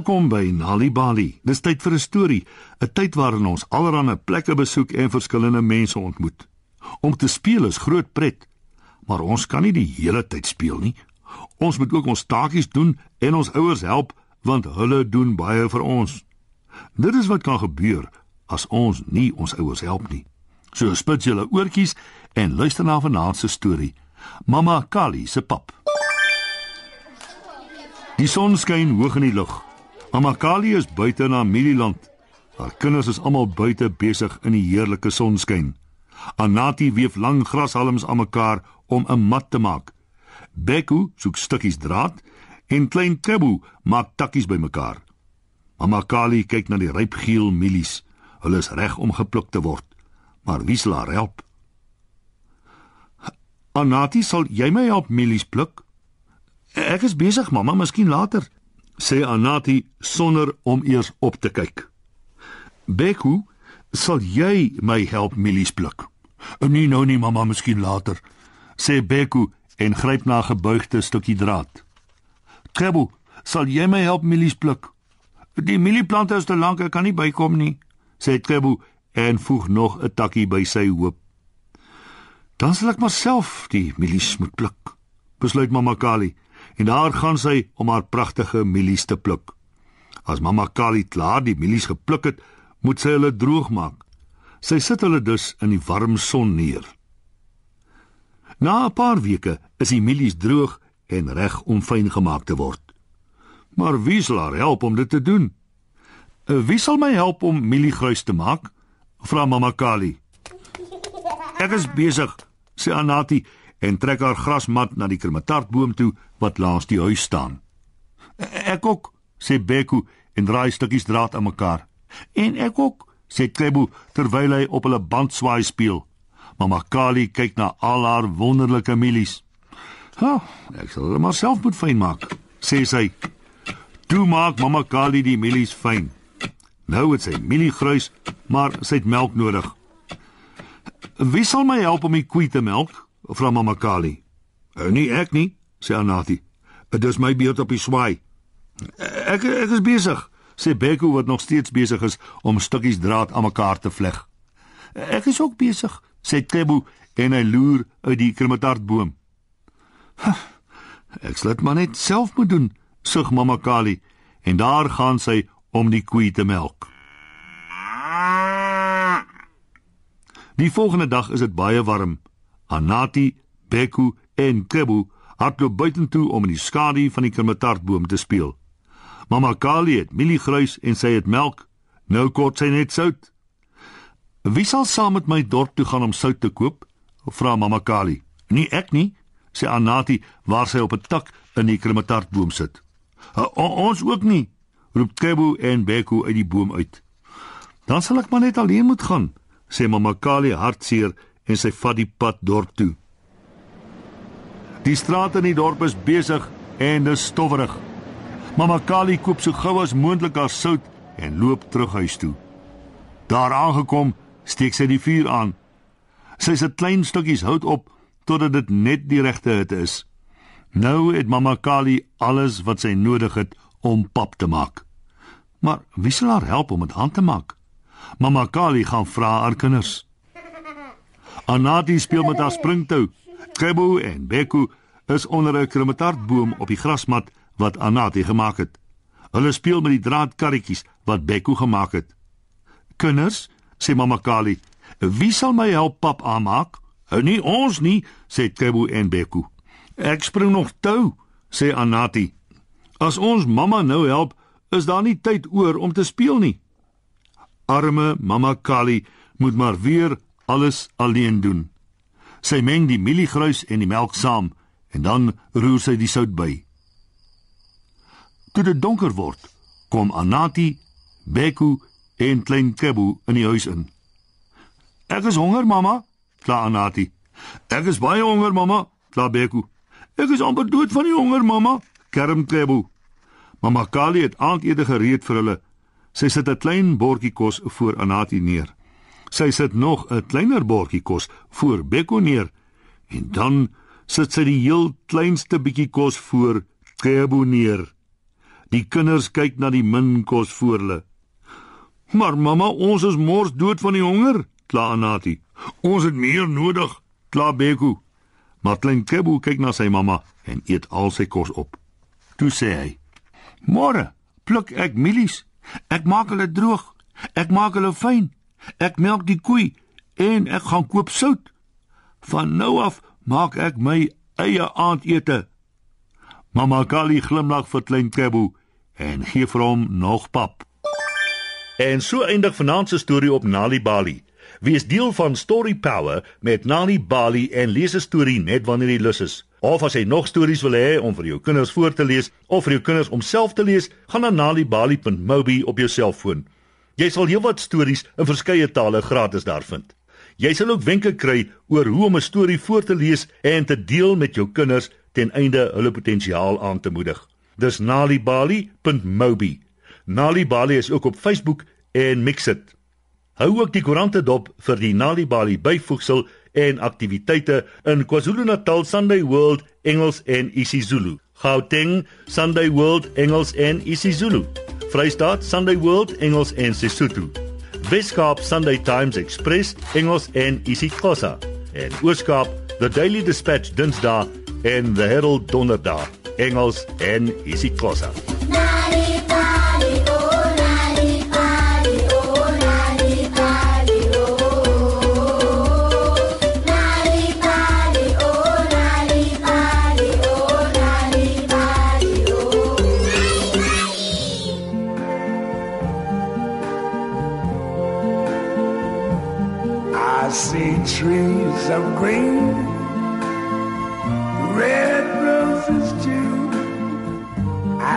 Welkom by Nali Bali. Dis tyd vir 'n storie, 'n tyd waarin ons allerlei plekke besoek en verskillende mense ontmoet. Om te speel is groot pret, maar ons kan nie die hele tyd speel nie. Ons moet ook ons taakies doen en ons ouers help want hulle doen baie vir ons. Dit is wat kan gebeur as ons nie ons ouers help nie. So spit julle oortjies en luister na vanaand se storie. Mamma Kali se pap. Die son skyn hoog in die lug. Amakali is buite na Mililand. Haar kinders is almal buite besig in die heerlike sonskyn. Anati weef lang grashalms aan mekaar om 'n mat te maak. Beku soek stukkies draad en klein Kebu maak takkies bymekaar. Amakali kyk na die rypgeel mielies. Hulle is reg om gepluk te word. Maar wie sal haar help? Anati, sal jy my help mielies pluk? Ek is besig, mamma, miskien later, sê Anati sonder om eers op te kyk. Beku, sal jy my help mielies pluk? Nee, nou nie, mamma, miskien later, sê Beku en gryp na 'n gebuigde stukkie draad. Kebu, sal jy my help mielies pluk? Die mielieplante is te lank, ek kan nie bykom nie, sê Kebu en voeg nog 'n takkie by sy hoop. Dan sal ek maar self die mielies moet pluk, besluit mamma Kali en daar gaan sy om haar pragtige mielies te pluk. As mamma Kali klaar die mielies gepluk het, moet sy hulle droog maak. Sy sit hulle dus in die warm son neer. Na 'n paar weke is die mielies droog en reg om fyn gemaak te word. Maar wie sal haar help om dit te doen? Eh, wie sal my help om mieliegruis te maak? Vra mamma Kali. Ek is besig, sê Anati en trek haar grasmat na die krematartboom toe wat langs die huis staan. Ek ook, sê Beku en draai stukkies draad aan mekaar. En ek ook, sê Klebu terwyl hy op hulle band swaai speel. Mamma Kali kyk na al haar wonderlike mielies. "Ha, ek sal hulle maar self moet fyn maak," sê sy. "Toe maak mamma Kali die mielies fyn." Nou het sy mieliegruis, maar sy het melk nodig. "Wie sal my help om die koei te melk?" Vra mamma Kali. "Nou nie ek nie," sê Anati. "Dit is my beurt op die swaai." "Ek ek is besig," sê Beku wat nog steeds besig is om stukkies draad aan mekaar te vleg. "Ek is ook besig," sê Tebu en hy loer uit die krematartboom. "Ek sal dit maar net self moet doen," sug mamma Kali en daar gaan sy om die koei te melk. Die volgende dag is dit baie warm. Anati, Beku en Kebu hardloop buitentoe om in die skadu van die krematartboom te speel. Mamma Kali het mieliegruis en sy het melk. Nou kort sy net sout. Wie sal saam met my dorp toe gaan om sout te koop? vra mamma Kali. Nie ek nie, sê Anati waar sy op 'n tak in die krematartboom sit. Ons ook nie, roep Kebu en Beku uit die boom uit. Dan sal ek maar net alleen moet gaan, sê mamma Kali hartseer en sy vat die pad dorp toe. Die strate in die dorp is besig en dis stowwerig. Mamma Kali koop so gou as moontlik haar sout en loop terug huis toe. Daar aangekom, steek sy die vuur aan. Sy sit klein stukkies hout op totdat dit net die regte hitte is. Nou het mamma Kali alles wat sy nodig het om pap te maak. Maar wie sal haar help om dit aan te maak? Mamma Kali gaan vra haar kinders. Anati speel met haar springtou. Kebu en Beku is onder 'n krematartboom op die grasmat wat Anati gemaak het. Hulle speel met die draadkarretjies wat Beku gemaak het. "Kinders," sê Mamma Kali, "wie sal my help pap aanmaak?" "Nie ons nie," sê Kebu en Beku. "Ek spring nog tou," sê Anati. "As ons mamma nou help, is daar nie tyd oor om te speel nie." Arme Mamma Kali moet maar weer alles alleen doen. Sy meng die mieliegruis en die melk saam en dan roer sy die sout by. Toe dit donker word, kom Anati, Beku en klein Kebu in die huis in. Ek is honger, mamma, kla Anati. Ek is baie honger, mamma, kla Beku. Ek is amper dood van die honger, mamma, kerm Kebu. Mamma Kali het aandete gereed vir hulle. Sy sit 'n klein bordjie kos voor Anati neer. Sy sit nog 'n kleiner bordjie kos voor Bekko neer en dan sit sy die heel kleinste bietjie kos voor Kebo neer. Die kinders kyk na die min kos voor hulle. Maar mamma, ons is mors dood van die honger, kla Anati. Ons het meer nodig, kla Beku. Maar klein Kebu kyk na sy mamma en eet al sy kos op. Toe sê hy: "Môre pluk ek mielies. Ek maak hulle droog. Ek maak hulle fyn. Ek melk die koei en ek gaan koop sout. Van nou af maak ek my eie aandete." Mamma Kali glimlag vir klein Kebu en gee vir hom nog pap. En so eindig vanaand se storie op Nali Bali. Wees deel van Story Power met Nali Bali en lees 'n storie net wanneer jy lus is. Of as jy nog stories wil hê om vir jou kinders voor te lees of vir jou kinders om self te lees, gaan na nalibali.mobi op jou selfoon. Jy sal heelwat stories in verskeie tale gratis daar vind. Jy sal ook wenke kry oor hoe om 'n storie voor te lees en te deel met jou kinders ten einde hulle potensiaal aan te moedig. Dis nalibali.mobi. Nali Bali is ook op Facebook en Mixit. Hou ook die koerante dop vir die Nali Bali byvoegsel en aktiwiteite in KwaZulu-Natal Sunday World Engels en isiZulu. Gauteng Sunday World Engels en isiZulu. Vrystaat Sunday World Engels en Sesotho. Weskaap Sunday Times Express Engels en isiXhosa. En Ooskaap The Daily Dispatch Dinsdae en The Herald Donderdae Engels en isiXhosa.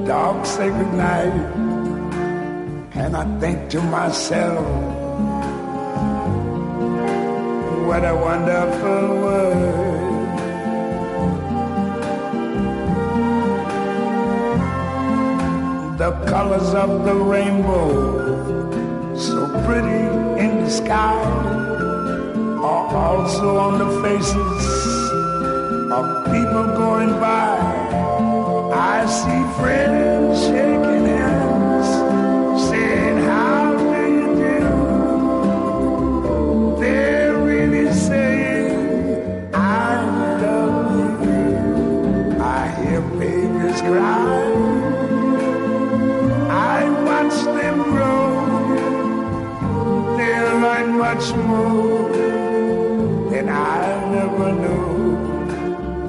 the dark sacred night, and I think to myself, what a wonderful world. The colors of the rainbow, so pretty in the sky are also on the faces of people going by. I see friends shaking hands, saying, How do you do? They're really saying, I love you. I hear babies cry. I watch them grow. They learn much more than I never knew.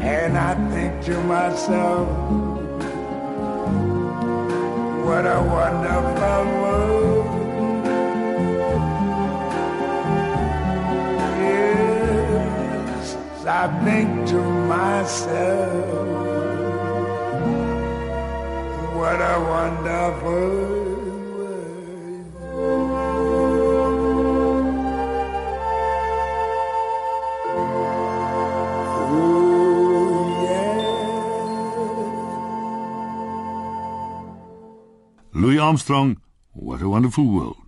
And I think to myself, I think to myself, what a wonderful. Louis Armstrong, what a wonderful world.